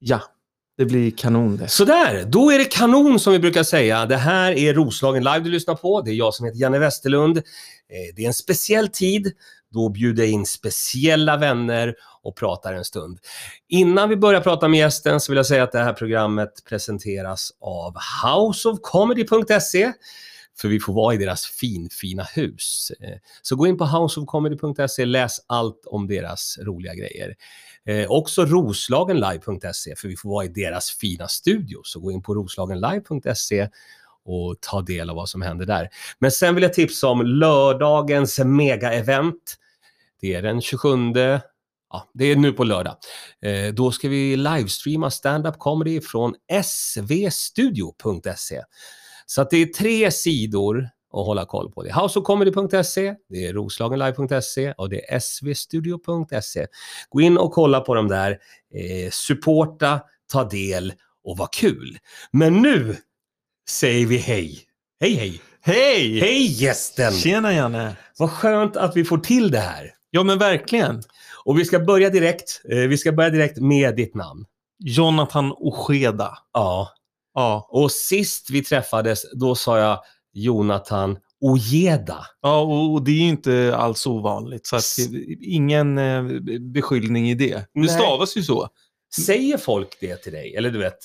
Ja, det blir kanon det. Sådär, då är det kanon som vi brukar säga. Det här är Roslagen Live du lyssnar på. Det är jag som heter Janne Westerlund. Eh, det är en speciell tid. Då bjuder jag in speciella vänner och pratar en stund. Innan vi börjar prata med gästen så vill jag säga att det här programmet presenteras av houseofcomedy.se. För vi får vara i deras finfina hus. Eh, så gå in på houseofcomedy.se, läs allt om deras roliga grejer. Eh, också roslagenlive.se för vi får vara i deras fina studio. Så gå in på roslagenlive.se och ta del av vad som händer där. Men sen vill jag tipsa om lördagens mega-event. Det är den 27, ja det är nu på lördag. Eh, då ska vi livestreama stand-up comedy från svstudio.se. Så att det är tre sidor att hålla koll på. Det houseofcomedy.se, det är roslagenlive.se och det är svstudio.se. Gå in och kolla på dem där, eh, supporta, ta del och vad kul. Men nu säger vi hej. Hej hej! Hej! Hej gästen! Tjena Janne! Vad skönt att vi får till det här. Ja men verkligen. Och vi ska börja direkt. Eh, vi ska börja direkt med ditt namn. Jonathan Ojeda. Ja. Ja. Och sist vi träffades, då sa jag Jonathan Ojeda. Ja, och det är ju inte alls ovanligt. Så ingen eh, beskyllning i det. Det Nej. stavas ju så. Säger folk det till dig? Eller du vet?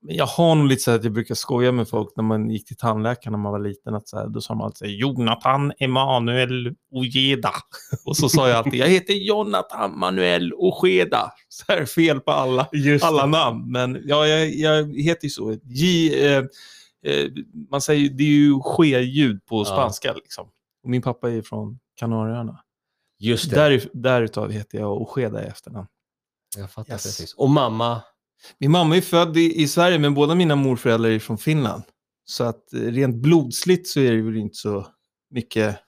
Jag har nog lite så att jag brukar skoja med folk när man gick till tandläkaren när man var liten. Att så här, då sa man alltid Jonathan Emanuel Ojeda. Och så sa jag alltid, jag heter Jonathan Manuel Ojeda. Så här fel på alla, Just alla namn. Men ja, jag, jag heter ju så. J, eh, eh, man säger ju- det är ju ske-ljud på Ja. spanska. Liksom. Och min pappa är ju från Kanarieöarna. Just det. Där, därutav heter jag Ojeda i efternamn. Jag fattar Yes. precis. Och mamma? Min mamma är född i, i Sverige, men båda mina morföräldrar är från Finland. Så att eh, rent blodsligt så är det väl inte så mycket.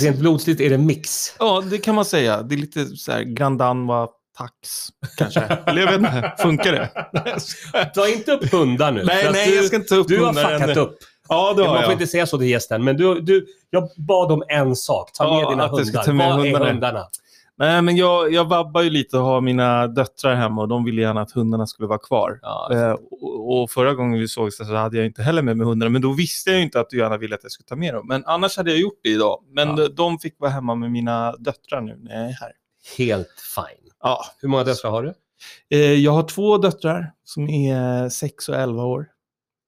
Rent blodsligt är det mix. Ja, det kan man säga. Det är lite så här Grandanva tax, kanske. Eller jag vet inte, funkar det? Ta inte upp hundar nu. nej, nej, du, jag ska inte ta upp Du har hundar fuckat än. upp. Ja, det har Man får jag. inte säga så till gästen, men du, du, jag bad om en sak. Ta med Ja, dina jag hundar. ta med Vad hundarna. är hundarna? Nej, men jag, jag vabbar ju lite och har mina döttrar hemma och de ville gärna att hundarna skulle vara kvar. Ja, Eh, och, och förra gången vi sågs så hade jag inte heller med mig hundarna, men då visste jag inte att du gärna ville att jag skulle ta med dem. Men annars hade jag gjort det idag. Men Ja. de, de fick vara hemma med mina döttrar nu när jag är här. Helt fine. Ja. Hur många döttrar har du? Eh, jag har två döttrar som är 6 och 11 år.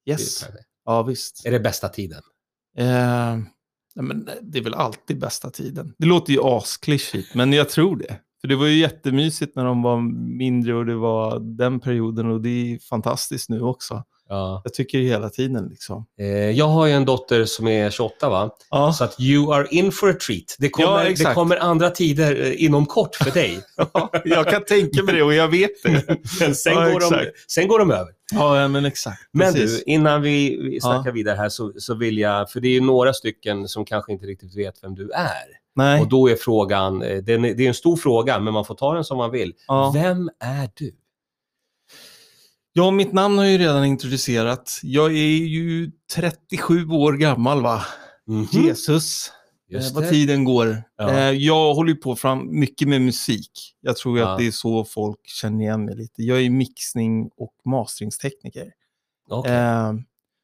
Yes. Ja, visst. Är det bästa tiden? Eh, nej, men det är väl alltid bästa tiden. Det låter ju asklyschigt, men jag tror det. För det var ju jättemysigt när de var mindre och det var den perioden och det är fantastiskt nu också. Ja. Jag tycker hela tiden liksom. Eh, jag har ju en dotter som är 28 va? Ja, Så att you are in for a treat. Det kommer, Ja, det kommer andra tider eh, inom kort för dig. jag kan tänka mig det och jag vet det. Men sen, går de, sen går de över. Ja, men exakt. Men Precis. du, innan vi, vi snackar vidare här så, så vill jag, för det är ju några stycken som kanske inte riktigt vet vem du är. Nej. Och då är frågan, eh, den är, det är en stor fråga, men man får ta den som man vill. Vem är du? Ja, mitt namn har ju redan introducerat. Jag är ju 37 år gammal va? Mhm. Jesus. Just eh, vad det. tiden går. Ja. Eh, jag håller på fram mycket med musik. Jag tror Ja. att det är så folk känner igen mig lite. Jag är mixning och masteringstekniker. Okej. Eh,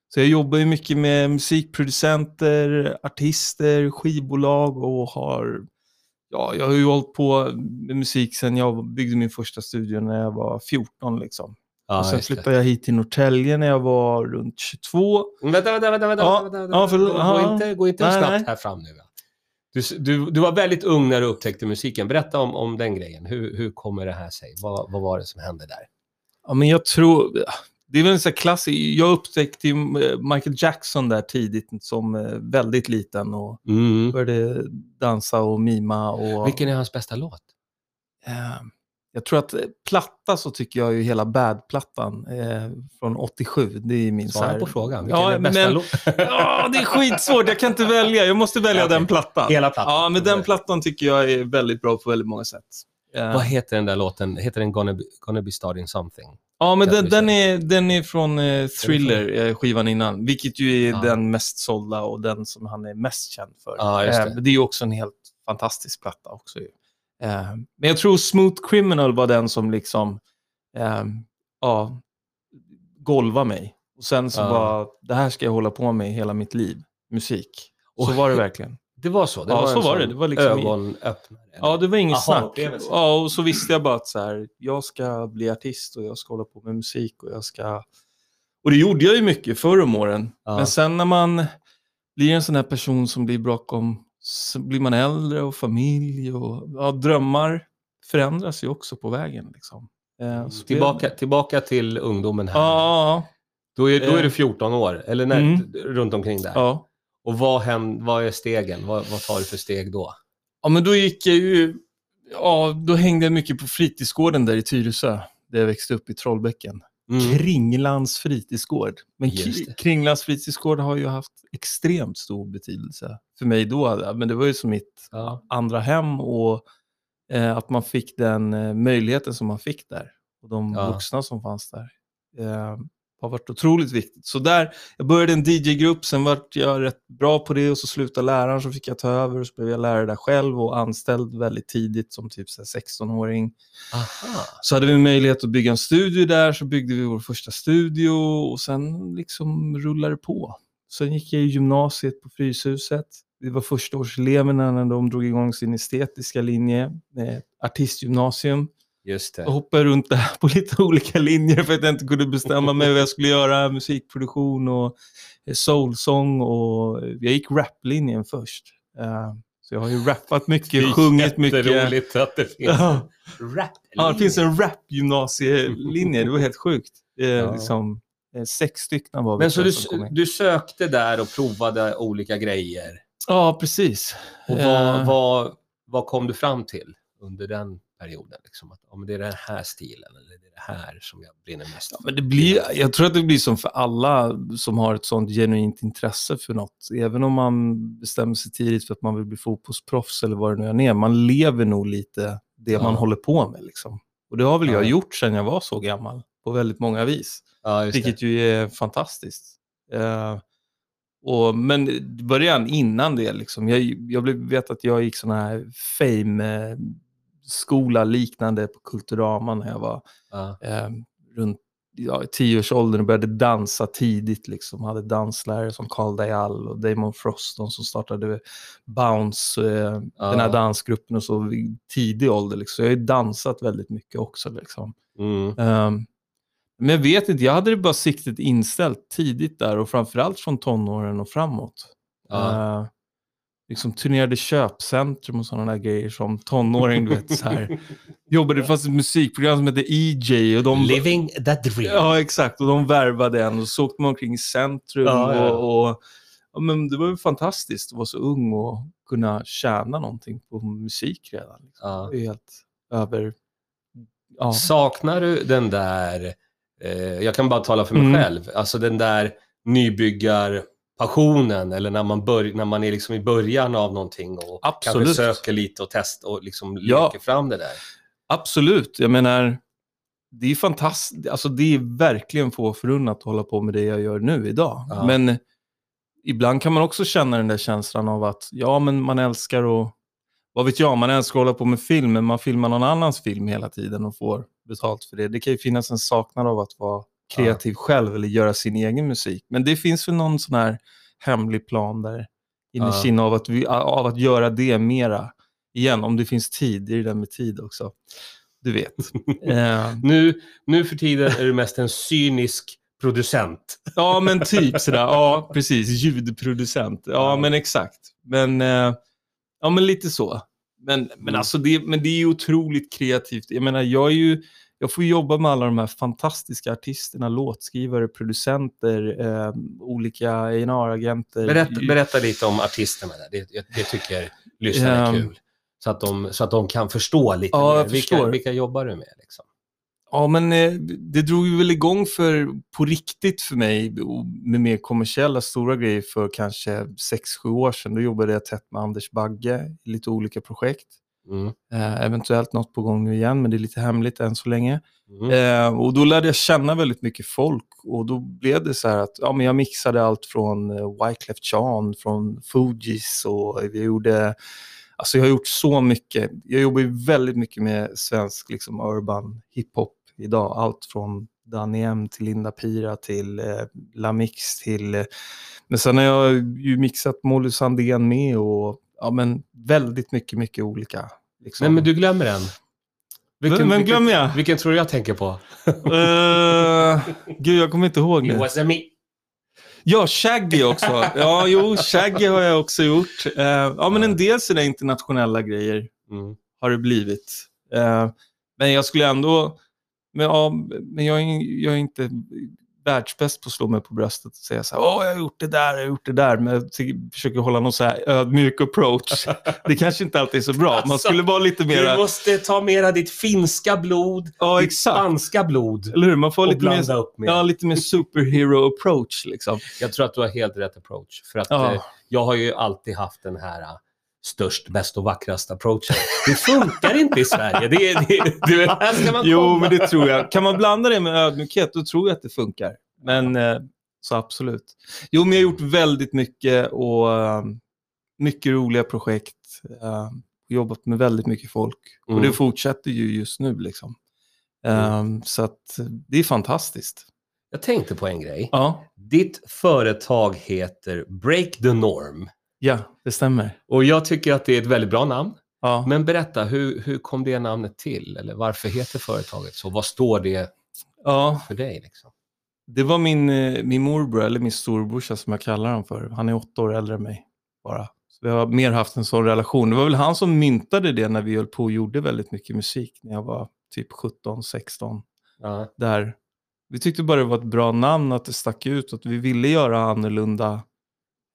så jag jobbar ju mycket med musikproducenter, artister, skivbolag och har... Ja, jag har ju hållit på med musik sedan jag byggde min första studio när jag var 14 liksom. Ja, och sen flyttade jag hit till Norrtälje när jag var runt 22. Vänta, vänta, vänta. vänta, Ja, vänta, vänta. ja, förlåt. Gå, inte, gå inte Nej, snabbt nej. här fram nu. Du, du, du var väldigt ung när du upptäckte musiken. Berätta om, om den grejen. Hur, hur kommer det här sig? Vad, vad var det som hände där? Ja, men jag tror... Det är väl en sån klassisk... Jag upptäckte eh, Michael Jackson där tidigt som eh, väldigt liten och Mm. började dansa och mima. Och, Vilken är hans bästa låt? eh, jag tror att eh, platta så tycker jag ju hela Bad-plattan eh, från 87. Det är min Svara här- på frågan. Ja, är bästa men-? Ja, det är skitsvårt. Jag kan inte välja. Jag måste välja Ja, den plattan. Hela plattan. Ja, men den plattan tycker jag är väldigt bra på väldigt många sätt. Eh, Vad heter den där låten? Heter den Gonna Be, Gonna be Starting Something? Ja, men den, den, är, den är från eh, Thriller, eh, skivan innan. Vilket ju är Ja. den mest sålda och den som han är mest känd för. Ja, det. Det är ju också en helt fantastisk platta också. Ju. Eh, men jag tror Smooth Criminal var den som liksom... Eh, ja, golva mig. Och sen så Ja. bara, det här ska jag hålla på med hela mitt liv. Musik. Så Och- var det verkligen. Det var så? Det Ja, var så var det. Det var liksom- ögonöppnare? Ja, det var inget Aha, snack. Ja, och så visste jag bara att så här, jag ska bli artist och jag ska hålla på med musik och jag ska... Och det gjorde jag ju mycket förr om åren. Ja. Men sen när man blir en sån här person som blir bakom, så blir man äldre och familj och ja, drömmar förändras ju också på vägen. Liksom. Eh, så Tillbaka, tillbaka till ungdomen Det, här. ja, Då, är, då är Eh. du 14 år, eller när, Mm. runt omkring där. ja. Och vad, händer, vad är stegen? Vad, vad tar du för steg då? Ja, men då gick jag ju... Ja, då hängde jag mycket på fritidsgården där i Tyresö, där jag växte upp i Trollbäcken. Kringlans fritidsgård. Men Just K- det. Kringlans fritidsgård har ju haft extremt stor betydelse för mig då. Men det var ju som mitt Ja. andra hem och eh, att man fick den eh, möjligheten som man fick där. Och de Ja. vuxna som fanns där. Eh, har varit otroligt viktigt. Så där, jag började en DJ-grupp, sen vart jag rätt bra på det och så slutade läraren så fick jag ta över och så blev jag lärare där själv och anställd väldigt tidigt som typ så här 16-åring. Aha. Så hade vi möjlighet att bygga en studio där, så byggde vi vår första studio och sen liksom rullade det på. Sen gick jag i gymnasiet på Fryshuset. Vi var förstaårseleverna när de drog igång sin estetiska linje, artistgymnasium. Just det. Jag hoppade runt där på lite olika linjer för att jag inte kunde bestämma mig vad jag skulle göra. Musikproduktion och eh, soulsång och jag gick raplinjen först. Eh, Så jag har ju rappat mycket, sjungit mycket. Jätteroligt att det finns Ja. en rap Ja, det finns en rap-gymnasielinje. Det var helt sjukt. Eh, Ja. liksom, eh, sex stycken var vi Men så du, du sökte där och provade olika grejer. Ja, precis. Och Eh, vad, vad, vad kom du fram till under den perioden? Liksom att, ja, det är den här stilen eller det är det här som jag brinner mest Ja, för. men det blir, jag tror att det blir som för alla som har ett sånt genuint intresse för något. Även om man bestämmer sig tidigt för att man vill bli fotbollsproffs eller vad det nu än är. Man lever nog lite det Ja. man håller på med. Liksom. Och det har väl jag Ja. gjort sedan jag var så gammal. På väldigt många vis. Ja, Vilket det. ju är fantastiskt. Eh, och, men början innan det, liksom, jag, jag blev, vet att jag gick sån här fame-skola liknande på Kulturama när jag var Ja. eh, runt ja, tioårsåldern och började dansa tidigt. Liksom. Hade danslärare som Carl Dayal och Damon Frost, de som startade Bounce, eh, Ja. den här dansgruppen och så tidig ålder. Liksom. Jag har ju dansat väldigt mycket också. Liksom. Mm. Ehm, men jag vet inte, jag hade det bara siktet inställt tidigt där och framförallt från tonåren och framåt. Ja. Eh, liksom turnerade köpcentrum och sådana där grejer som tonåring, du vet. Så här. Jobbade fast ett musikprogram som hette EJ och de... Living the dream. Ja, exakt. Och de värvade en och så åkte man omkring i centrum. Ja, ja. Och, och, ja, men det var ju fantastiskt att vara så ung och kunna tjäna någonting på musik redan. Liksom. Ja. Det är helt över... Ja. Saknar du den där, eh, jag kan bara tala för mig Mm. själv, alltså den där nybyggarpassionen eller när man, bör, när man är liksom i början av någonting och Absolut. kanske söker lite och testar och liksom Ja. leker fram det där. Absolut. Jag menar, det är fantastiskt. Alltså det är verkligen få förunnat att hålla på med det jag gör nu idag. Ja. Men ibland kan man också känna den där känslan av att ja, men man älskar att, vad vet jag, man älskar att hålla på med film, men man filmar någon annans film hela tiden och får betalt för det. Det kan ju finnas en saknad av att vara kreativ själv eller göra sin egen musik. Men det finns väl någon sån här hemlig plan där inne Ja. i Kina av att, vi, av att göra det mera. Igen, om det finns tid, det är det där med tid också. Du vet. eh, Nu, nu för tiden är du mest en cynisk producent. ja, men typ sådär. Ja, precis. Ljudproducent. Ja, Ja. men exakt. Men, eh, ja, men lite så. Men, men, Mm. alltså det, men det är ju otroligt kreativt. Jag menar, jag är ju... Jag får jobba med alla de här fantastiska artisterna, låtskrivare, producenter, eh, olika A&R-agenter. Berätta, berätta lite om artisterna där. Det, jag- det tycker lyssnarna är Ehm. kul. Så att, de, så att de kan förstå lite Ja, mer. Vilka, vilka jobbar du med? Liksom? Ja, men eh, det drog ju väl igång för, på riktigt för mig med mer kommersiella stora grejer för kanske 6-7 år sedan. Då jobbade jag tätt med Anders Bagge i lite olika projekt. Mm. Eh, eventuellt något på gång nu igen, men det är lite hemligt än så länge. Mm. Eh, och då lärde jag känna väldigt mycket folk och då blev det så här att ja, men jag mixade allt från eh, Wyclef Jean, från Fugees och vi gjorde Alltså jag har gjort så mycket. Jag jobbar ju väldigt mycket med svensk liksom, urban hiphop idag. Allt från Danny M till Linda Pira till eh, Lamix till... Eh, men sen har jag ju mixat Molly Sandén med och ja, men väldigt mycket, mycket olika. Liksom. Men, men du glömmer en. Vem- vem glömmer jag? Vilken, vilken tror du jag tänker på? Eh, gud, jag kommer inte ihåg It nu. was a me. Ja, Shaggy också. Ja, jo, Shaggy har jag också gjort. Eh, ja, men en del sådana internationella grejer Mm. har det blivit. Eh, men jag skulle ändå... Men, ja, men jag, är, jag är inte världsbäst på att slå mig på bröstet och säga så här, åh, jag har gjort det där, jag har gjort det där, men jag försöker hålla någon så här ödmjuk approach. Det kanske inte alltid är så bra. Man skulle vara lite Du mera... måste ta mera ditt finska blod, Ja, ditt exakt. spanska blod Eller hur? Man får lite mer, upp med. ja, lite mer superhero approach liksom. Jag tror att du har helt rätt approach. För att Ja. eh, jag har ju alltid haft den här eh, störst, bäst och vackrast approachen. Det funkar inte i Sverige. Det, är- det, du vet, här ska man Jo, komma. men det tror jag. Kan man blanda det med ödmjukhet, då tror jag att det funkar. Men eh, så absolut. Jo, men jag har gjort väldigt mycket och eh, mycket roliga projekt. Eh, jobbat med väldigt mycket folk. Mm. Och det fortsätter ju just nu liksom. Eh, Så att det är fantastiskt. Jag tänkte på en grej. Ja, Ditt företag heter Break the Norm. Ja det stämmer. Och jag tycker att det är ett väldigt bra namn. Ja. Men berätta, hur, hur kom det namnet till? Eller varför heter företaget så? Vad står det ja, för dig? Liksom? det var min, eh, min morbror, eller min storbrorsa som jag kallar honom för. Han är åtta år äldre än mig bara. Så vi har mer haft en sån relation. Det var väl han som myntade det när vi höll på och gjorde väldigt mycket musik när jag var typ 17, 16. Ja. Där. Vi tyckte bara det var ett bra namn, att det stack ut, att vi ville göra annorlunda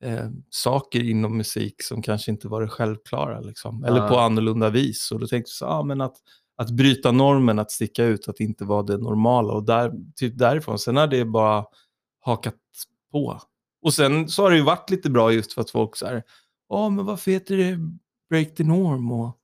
eh, saker inom musik som kanske inte var det självklara. Liksom. Eller på annorlunda vis. Och då tänkte vi så, ah, men att, att bryta normen, att sticka ut, att inte vara det normala. Och där, typ därifrån, sen har det bara hakat på. Och sen så har det ju varit lite bra just för att folk så här, ja men varför heter det Break the Norm? Och,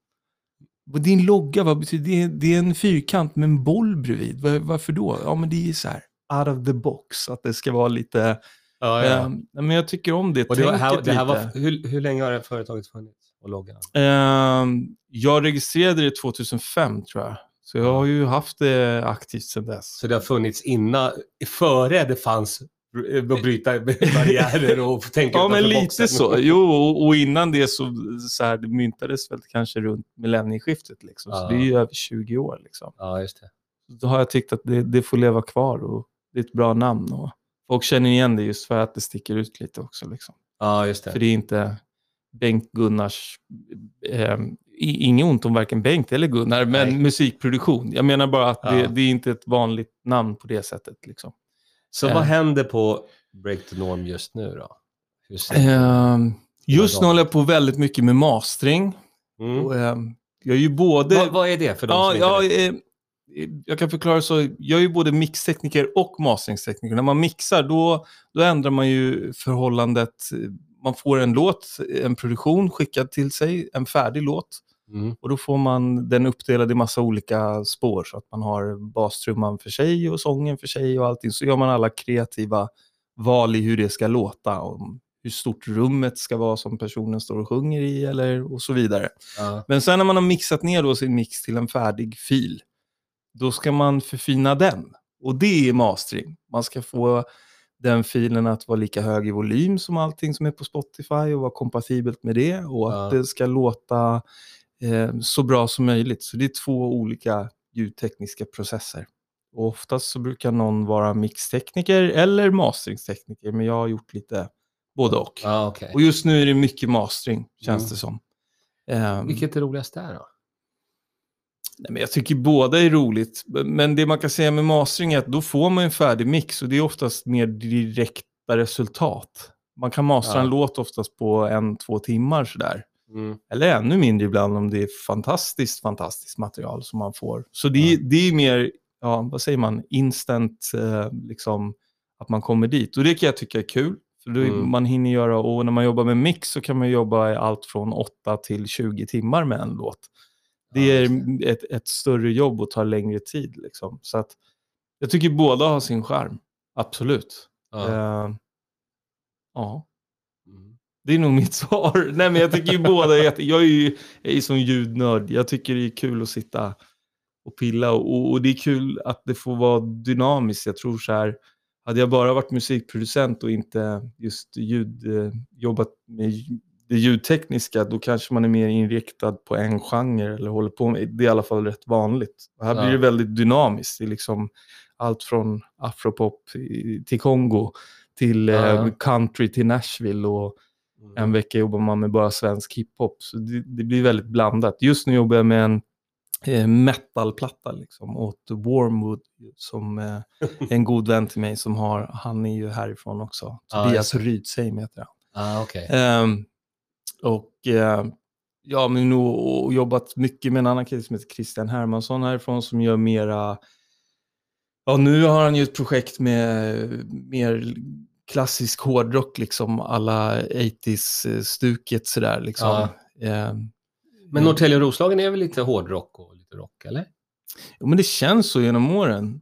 och din logga, vad betyder det? Det är en fyrkant med en boll bredvid. Var, varför då? Ja men det är så här, out of the box, att det ska vara lite, Ja, ja. eh, men jag tycker om det Och det, var, här, det här var, hur, hur länge har det företaget funnits? Och loggan? Ehm, jag registrerade det 2005 tror jag. Så jag har ju haft det aktivt sedan dess. Så det har funnits innan, före det fanns eh, att bryta barriärer och tänka Ja, men lite boxen. så. Jo, och, innan det så, så här, det myntades väl kanske runt millennieskiftet. Liksom. Så Ja. det är ju över 20 år. Liksom. Ja, just det. Då har jag tyckt att det, det får leva kvar och det är ett bra namn. Och folk känner igen det just för att det sticker ut lite också. Liksom. Ja, just För det. det är inte Bengt Gunnars, eh, inget ont om varken Bengt eller Gunnar, men Nej. musikproduktion. Jag menar bara att det, Ja. det är inte ett vanligt namn på det sättet. Liksom. Så Ja. vad händer på Break the Norm just nu då? Eh, just nu håller jag på väldigt mycket med mastering. mm. Och, eh, jag är ju både... vad, vad är det för de ja, som inte ja, vet? eh, jag kan förklara så. Jag är ju både mixtekniker och masteringstekniker. När man mixar då, då ändrar man ju förhållandet. Man får en låt, en produktion skickad till sig, en färdig låt. Mm. Och då får man den uppdelad i massa olika spår så att man har bastrumman för sig och sången för sig och allting. Så gör man alla kreativa val i hur det ska låta. Och hur stort rummet ska vara som personen står och sjunger i eller och så vidare. Ja. Men sen när man har mixat ner då sin mix till en färdig fil, då ska man förfina den. Och det är mastering. Man ska få den filen att vara lika hög i volym som allting som är på Spotify och vara kompatibelt med det och att Ja. det ska låta eh, så bra som möjligt. Så det är två olika ljudtekniska processer. Och oftast så brukar någon vara mixtekniker eller masteringstekniker, men jag har gjort lite både och. Ja, okej. Och just nu är det mycket mastering, känns Mm. det som. Ehm, Vilket är roligast där då? Nej, men jag tycker båda är roligt. Men det man kan säga med mastering är att då får man en färdig mix och det är oftast mer direkta resultat. Man kan mastra Ja. en låt oftast på en, två timmar sådär. Mm. Eller ännu mindre ibland om det är fantastiskt, fantastiskt material som man får. Så det, Ja. det är mer, ja, vad säger man, instant, eh, liksom, att man kommer dit. Och det kan jag tycka är kul. För då, Mm. Man hinner göra, och när man jobbar med mix så kan man jobba i allt från 8 till 20 timmar med en låt. Det just ett, ett större jobb och tar längre tid. Liksom. Så att jag tycker båda har sin charm. Absolut. Ja. Eh, ja, Mm. det är nog mitt svar. Nej, men jag tycker ju båda är jätte... Jag är ju jag är som ljudnörd. Jag tycker det är kul att sitta och pilla. Och, och det är kul att det får vara dynamiskt. Jag tror så här, hade jag bara varit musikproducent och inte just ljud, eh, jobbat med det ljudtekniska, då kanske man är mer inriktad på en genre eller håller på med, det är i alla fall rätt vanligt. Här Ja. blir det väldigt dynamiskt. Det är liksom allt från afropop till Kongo till Ja. eh, country till Nashville och Mm. en vecka jobbar man med bara svensk hiphop. Så det, det blir väldigt blandat. Just nu jobbar jag med en eh, metalplatta liksom, åt Wormwood som eh, en god vän till mig som har, han är ju härifrån också. Ja, Tobias just Rydsheim heter han. Ah, okej. Ehm, och eh, ja, men och jobbat mycket med en annan kille som heter Christian Hermansson härifrån som gör mera, ja nu har han ju ett projekt med mer klassisk hårdrock, liksom alla 80s-stuket sådär liksom. Ja. Ehm, Men Norrtälje och Roslagen är väl lite hårdrock och lite rock, eller? Jo, men det känns så genom åren.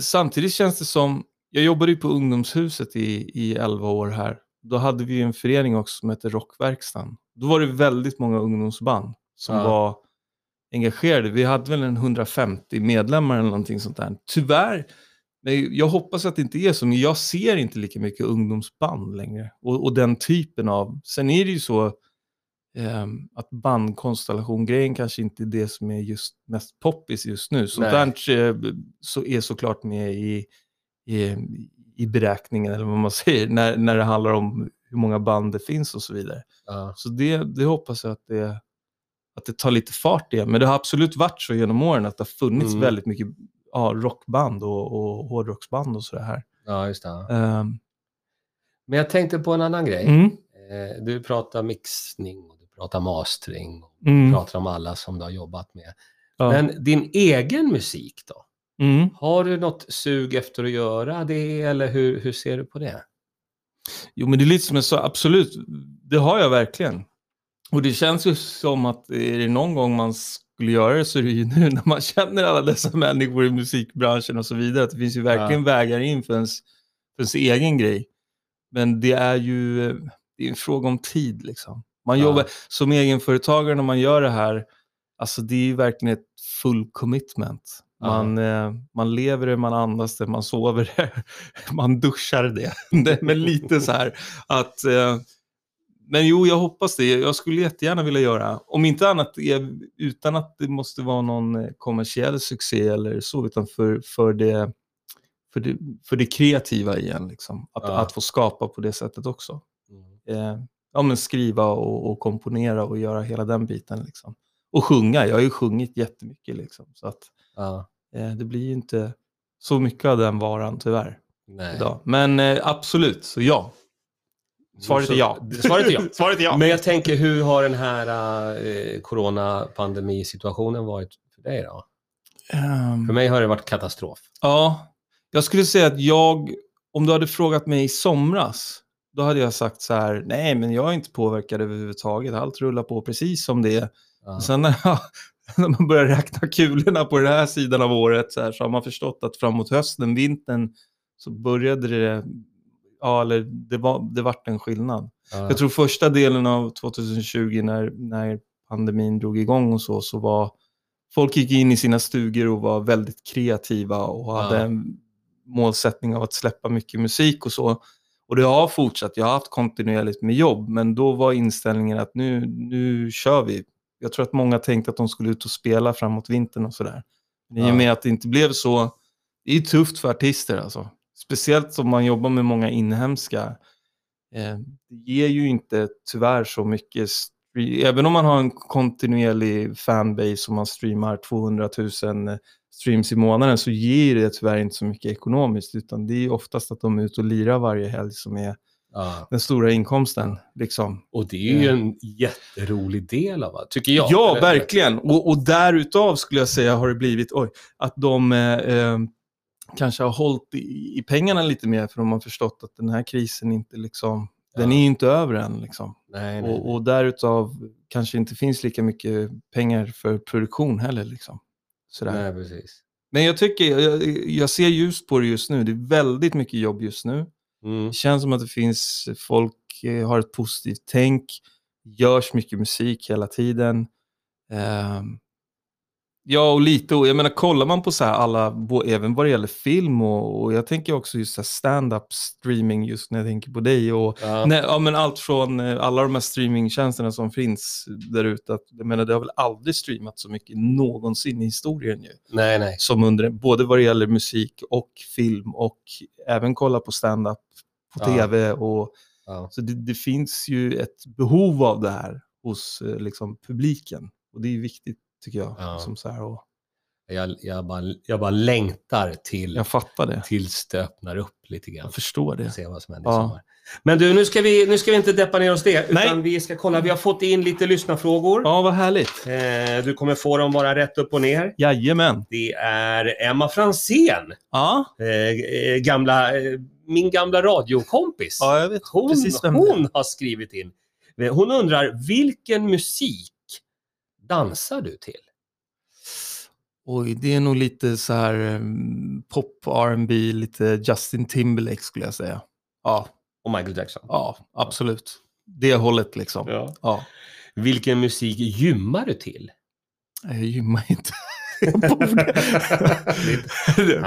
Samtidigt känns det som, jag jobbade ju på ungdomshuset i, i 11 år här. Då hade vi en förening också som hette Rockverkstan. Då var det väldigt många ungdomsband som Ja. var engagerade. Vi hade väl en 150 medlemmar eller någonting sånt där. Tyvärr, men jag hoppas att det inte är så, men jag ser inte lika mycket ungdomsband längre. Och, och den typen av, sen är det ju så ehm, att bandkonstellation-grejen kanske inte är det som är just mest poppis just nu. Sånt där eh, så är såklart med i, i, i beräkningen, eller vad man säger, när, när det handlar om hur många band det finns och så vidare. Ja. Så det, det hoppas jag att det, att det tar lite fart igen. Men det har absolut varit så genom åren att det har funnits Mm. väldigt mycket ja, rockband och, och hårdrocksband och sådär här. ja, just det. Ehm, Men jag tänkte på en annan grej. mm, Eh, Du pratar mixning och du pratar mastering och mm, pratar om alla som du har jobbat med. ja, Men din egen musik då? Mm. Har du något sug efter att göra det eller hur, hur ser du på det? Jo, men det är lite som jag sa, absolut, det har jag verkligen. Och det känns ju som att är det någon gång man skulle göra det så är det ju nu när man känner alla dessa människor i musikbranschen och så vidare. Att det finns ju verkligen vägar in för ens, för ens egen grej. Men det är ju det är en fråga om tid liksom. Man Ja. jobbar som egenföretagare när man gör det här, alltså det är ju verkligen ett full commitment. Man, eh, man lever det, man andas det, man sover det, man duschar det. men lite så här att, eh, men jo, jag hoppas det. Jag skulle jättegärna vilja göra, om inte annat eh, utan att det måste vara någon eh, kommersiell succé eller så, utan för, för, det, för, det, för det kreativa igen. Liksom. Att, Ja. att få skapa på det sättet också. Eh, ja, men skriva och, och komponera och göra hela den biten. Liksom. Och sjunga, jag har ju sjungit jättemycket. Liksom, så att, Ja, det blir ju inte så mycket av den varan tyvär nej. idag. Men eh, absolut, så ja. Svaret är ja. Svaret är ja. Svaret är ja. Men jag tänker, hur har den här eh, coronapandemisituationen varit för dig då? Ehm, För mig har det varit katastrof. Ja, jag skulle säga att jag, om du hade frågat mig i somras, då hade jag sagt så här, nej men jag är inte påverkad överhuvudtaget, allt rullar på precis som det är. Ja. Sen när, jag, när man börjar räkna kulorna på den här sidan av året så, här, så har man förstått att framåt hösten, vintern, så började det, ja eller det, var, det vart en skillnad. Ja. Jag tror första delen av 2020 när, när pandemin drog igång och så, så var folk gick in i sina stugor och var väldigt kreativa och Ja. hade en målsättning av att släppa mycket musik och så. Och det har fortsatt, jag har haft kontinuerligt med jobb, men då var inställningen att nu, nu kör vi. Jag tror att många tänkte att de skulle ut och spela framåt vintern och sådär. Men i och med att det inte blev så, det är tufft för artister alltså. Speciellt som man jobbar med många inhemska. Eh, det ger ju inte tyvärr så mycket, även om man har en kontinuerlig fanbase och man streamar 200 000 streams i månaden så ger det tyvärr inte så mycket ekonomiskt utan det är oftast att de är ute och lirar varje helg som är Ja. den stora inkomsten. Liksom. Och det är ju en jätterolig del av det, tycker jag. Ja, Eller- verkligen. Och, och därutav skulle jag säga har det blivit oj, att de eh, eh, kanske har hållit i, i pengarna lite mer för de har förstått att den här krisen inte liksom, den är ju inte över än. Liksom. Nej, nej, Och, och därutav kanske inte finns lika mycket pengar för produktion heller. Liksom. Sådär. nej, precis. Men jag tycker, jag, jag ser ljust på det just nu. Det är väldigt mycket jobb just nu. Mm. Det känns som att det finns folk, eh, har ett positivt tänk, görs mycket musik hela tiden. Ehm, Ja, och lite. Och jag menar, kollar man på så här alla, även vad det gäller film och, och jag tänker också just stand-up streaming just när jag tänker på dig. Och, Ja. nej, ja, men allt från eh, alla de här streamingtjänsterna som finns där ute. Jag menar, det har väl aldrig streamat så mycket någonsin i historien ju. Nej, nej. Som under, både vad det gäller musik och film och även kolla på stand-up på Ja. tv. Och, Ja. så det, det finns ju ett behov av det här hos eh, liksom, publiken. Och det är viktigt tycker jag. Ja. Som så här, och Jag, jag, bara, jag bara längtar till, jag fattar det. tills det öppnar upp lite grann. Jag förstår det. Se vad som händer Ja. Men du, nu ska, vi, nu ska vi inte deppa ner oss det, Nej. utan vi ska kolla. Vi har fått in lite lyssnarfrågor. Ja, vad härligt. Eh, du kommer få dem bara rätt upp och ner. Jajamän. Det är Emma Fransén, Ja, eh, eh, gamla, eh, min gamla radiokompis. ja jag vet hon, precis vem hon har skrivit in. Eh, Hon undrar, vilken musik dansar du till? Oj, det är nog lite så här um, pop, R&B, lite Justin Timberlake skulle jag säga. Ja, Och Michael Jackson. ja absolut. Det hållet liksom. Ja. Ja. Vilken musik gymmar du till? Jag gymmar inte. Jag borde.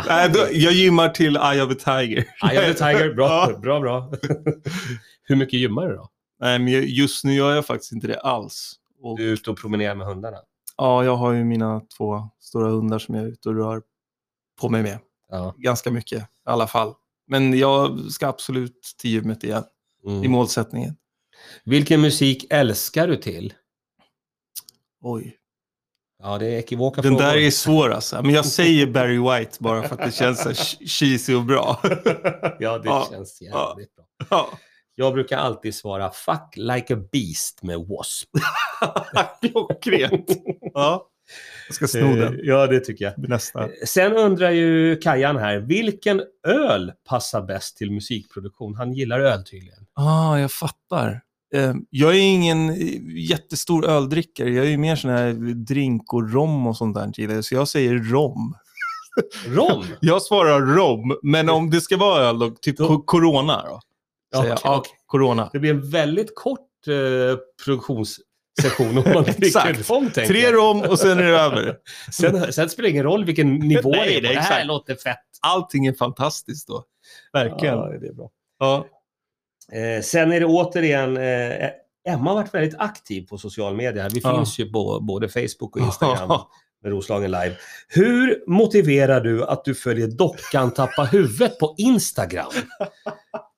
Nej, då, jag gymmar till Eye of a Tiger. Eye of the Tiger, bra, Ja. bra, bra. Hur mycket gymmar du då? Nej, men jag- just nu gör jag faktiskt inte det alls. Och, Du är ute och promenerar med hundarna? ja, jag har ju mina två stora hundar som jag är ute och rör på mig med. Ja. Ganska mycket i alla fall. Men jag ska absolut till gymmet igen i Mm. målsättningen. Vilken musik älskar du till? Oj, Ja, det är ekivoka den frågor. där är svår alltså. Men jag säger Barry White bara för att det känns så cheesy och bra. ja, det Ja. känns jävligt bra. Ja. Jag brukar alltid svara Fuck like a beast med W.A.S.P. Klockrent. Ja. Jag ska sno Eh, den Ja, det tycker jag. nästa. Sen undrar ju Kajan här, vilken öl passar bäst till musikproduktion? Han gillar öl tydligen. Ah, jag fattar. Eh, Jag är ingen eh, jättestor öldrickare. Jag är ju mer sån här drink och rom och sånt där. Så jag säger rom. Rom? Jag svarar rom, men om det ska vara öl, då, typ Då- co- Corona då? Ja, okej. Corona. Det blir en väldigt kort eh, produktionssession om man dricker rom, Tre rom och sen är det över. Sen, sen spelar det ingen roll vilken nivå Nej, det är på. det är Det här låter fett. Allting är fantastiskt då. Verkligen. Ja, det är bra. Ja. Eh, sen är det återigen, eh, Emma har varit väldigt aktiv på social media. Vi Ja. finns ju på både Facebook och Instagram med Roslagen Live. Hur motiverar du att du följer dockan Tappa huvudet på Instagram?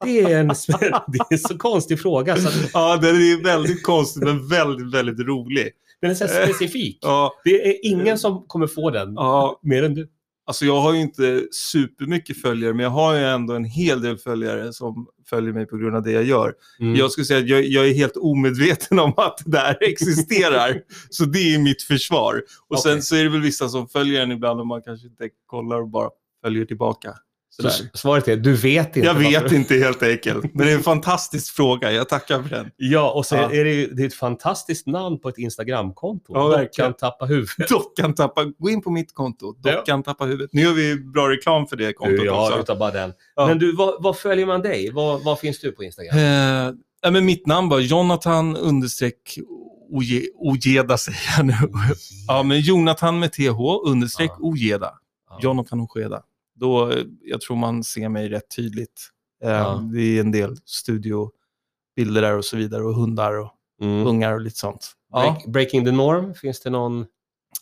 Det är en, det är en så konstig fråga. Så att ja, den är väldigt konstig men väldigt, väldigt rolig. den är så här specifik. Ja, Det är ingen som kommer få den ja, mer än du. Alltså jag har ju inte supermycket följare, men jag har ju ändå en hel del följare som följer mig på grund av det jag gör. Mm. Jag skulle säga att jag, jag är helt omedveten om att det där existerar. så det är mitt försvar. Och Okej. sen så är det väl vissa som följer en ibland och man kanske inte kollar och bara följer tillbaka. Så svaret är, du vet inte. Jag vet varför. inte helt enkelt, men det är en fantastisk fråga. Jag tackar för den. Ja, och så Ja. är det det är ett fantastiskt namn på ett Instagramkonto. Ja. Dockan Tappa huvudet. Dockan tappar, gå in på mitt konto, Dockan tappar huvudet. Nu gör vi bra reklam för det kontot Du, ja, också. utav bara den. Ja. Men du, vad, vad följer man dig? Vad, vad finns du på Instagram? Eh, ja, men mitt namn var Jonathan understreck Oje- Ojeda säger jag nu. Ja, men Jonathan med TH understreck Ja. Ojeda. Ja. Jonathan Ojeda. Då, jag tror man ser mig rätt tydligt. Eh, Ja. Det är en del studiobilder där och så vidare och hundar och Mm. ungar och lite sånt. Ja. Break, breaking the norm, finns det någon?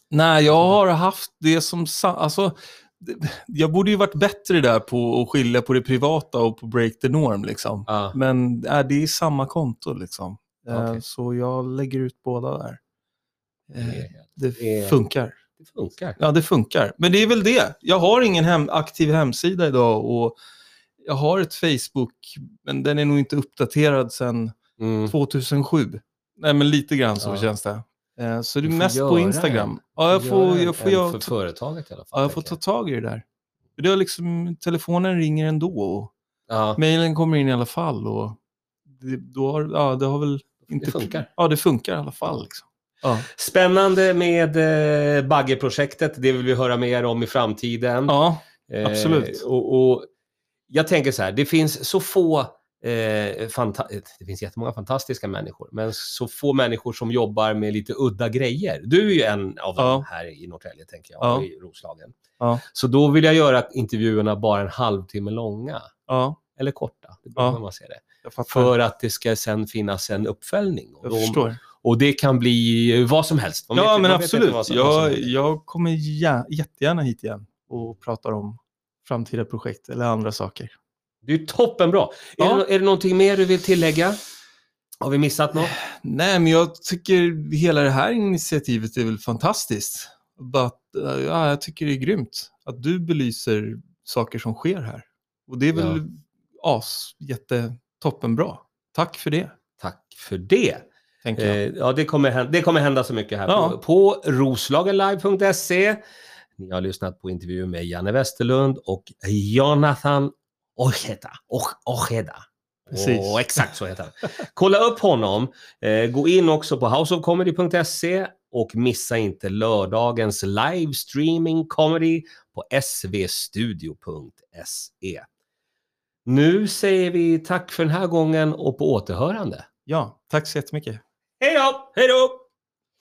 Nej, jag har haft det som... Alltså, jag borde ju varit bättre där på att skilja på det privata och på break the norm. Liksom. Ja. Men äh, det är samma konto liksom. Eh, Okej. Så jag lägger ut båda där. Eh, Det det- funkar. Det funkar. Ja, det funkar. Men det är väl det. Jag har ingen hem, aktiv hemsida idag och jag har ett Facebook, men den är nog inte uppdaterad sedan Mm. 2007. Nej, men lite grann så Ja. känns det. Eh, Så det är mest på Instagram. en. Ja, jag får, jag får, göra, för företaget i alla fall. ja, jag får ta tag i det där. Det har liksom, telefonen ringer ändå och Ja, mejlen kommer in i alla fall. Och det, då har, ja, det har väl inte... det funkar. Ja, det funkar i alla fall. Liksom. Ja. Spännande med eh, Baggeprojektet. Det vill vi höra mer om i framtiden. ja, Eh, absolut. och, och jag tänker så här, det finns så få eh, det finns jättemånga fantastiska människor, men så få människor som jobbar med lite udda grejer. Du är ju en av dem här i Norrtälje, tänker jag, Ja. i Roslagen. Ja. Så då vill jag göra intervjuerna bara en halvtimme långa, Ja, eller korta, det beror Ja. man ser det. För att det ska sen finnas en uppföljning. Jag förstår. Och det kan bli vad som helst. Man Ja, vet- men absolut. vad som- vad som Jag, jag kommer gär, jättegärna hit igen och pratar om framtida projekt eller andra saker. Det är toppenbra. Är, Ja. det, är det någonting mer du vill tillägga? Har vi missat något? Nej, men jag tycker hela det här initiativet är väl fantastiskt. But, uh, ja, jag tycker det är grymt att du belyser saker som sker här. Och det är väl as, jätte, toppenbra. Tack för det, Tack för det. Tänker jag. Eh, ja, det kommer, hända, det kommer hända så mycket här Ja. på, på roslagenlive.se. Ni har lyssnat på intervju med Janne Westerlund och Jonathan Ojeda. Ojeda. Precis. Och exakt så heter han. Kolla upp honom. Eh, gå in också på houseofcomedy.se och missa inte lördagens livestreaming comedy på svstudio.se. Nu säger vi tack för den här gången och på återhörande. Ja, tack så jättemycket. Hej då! Hej då!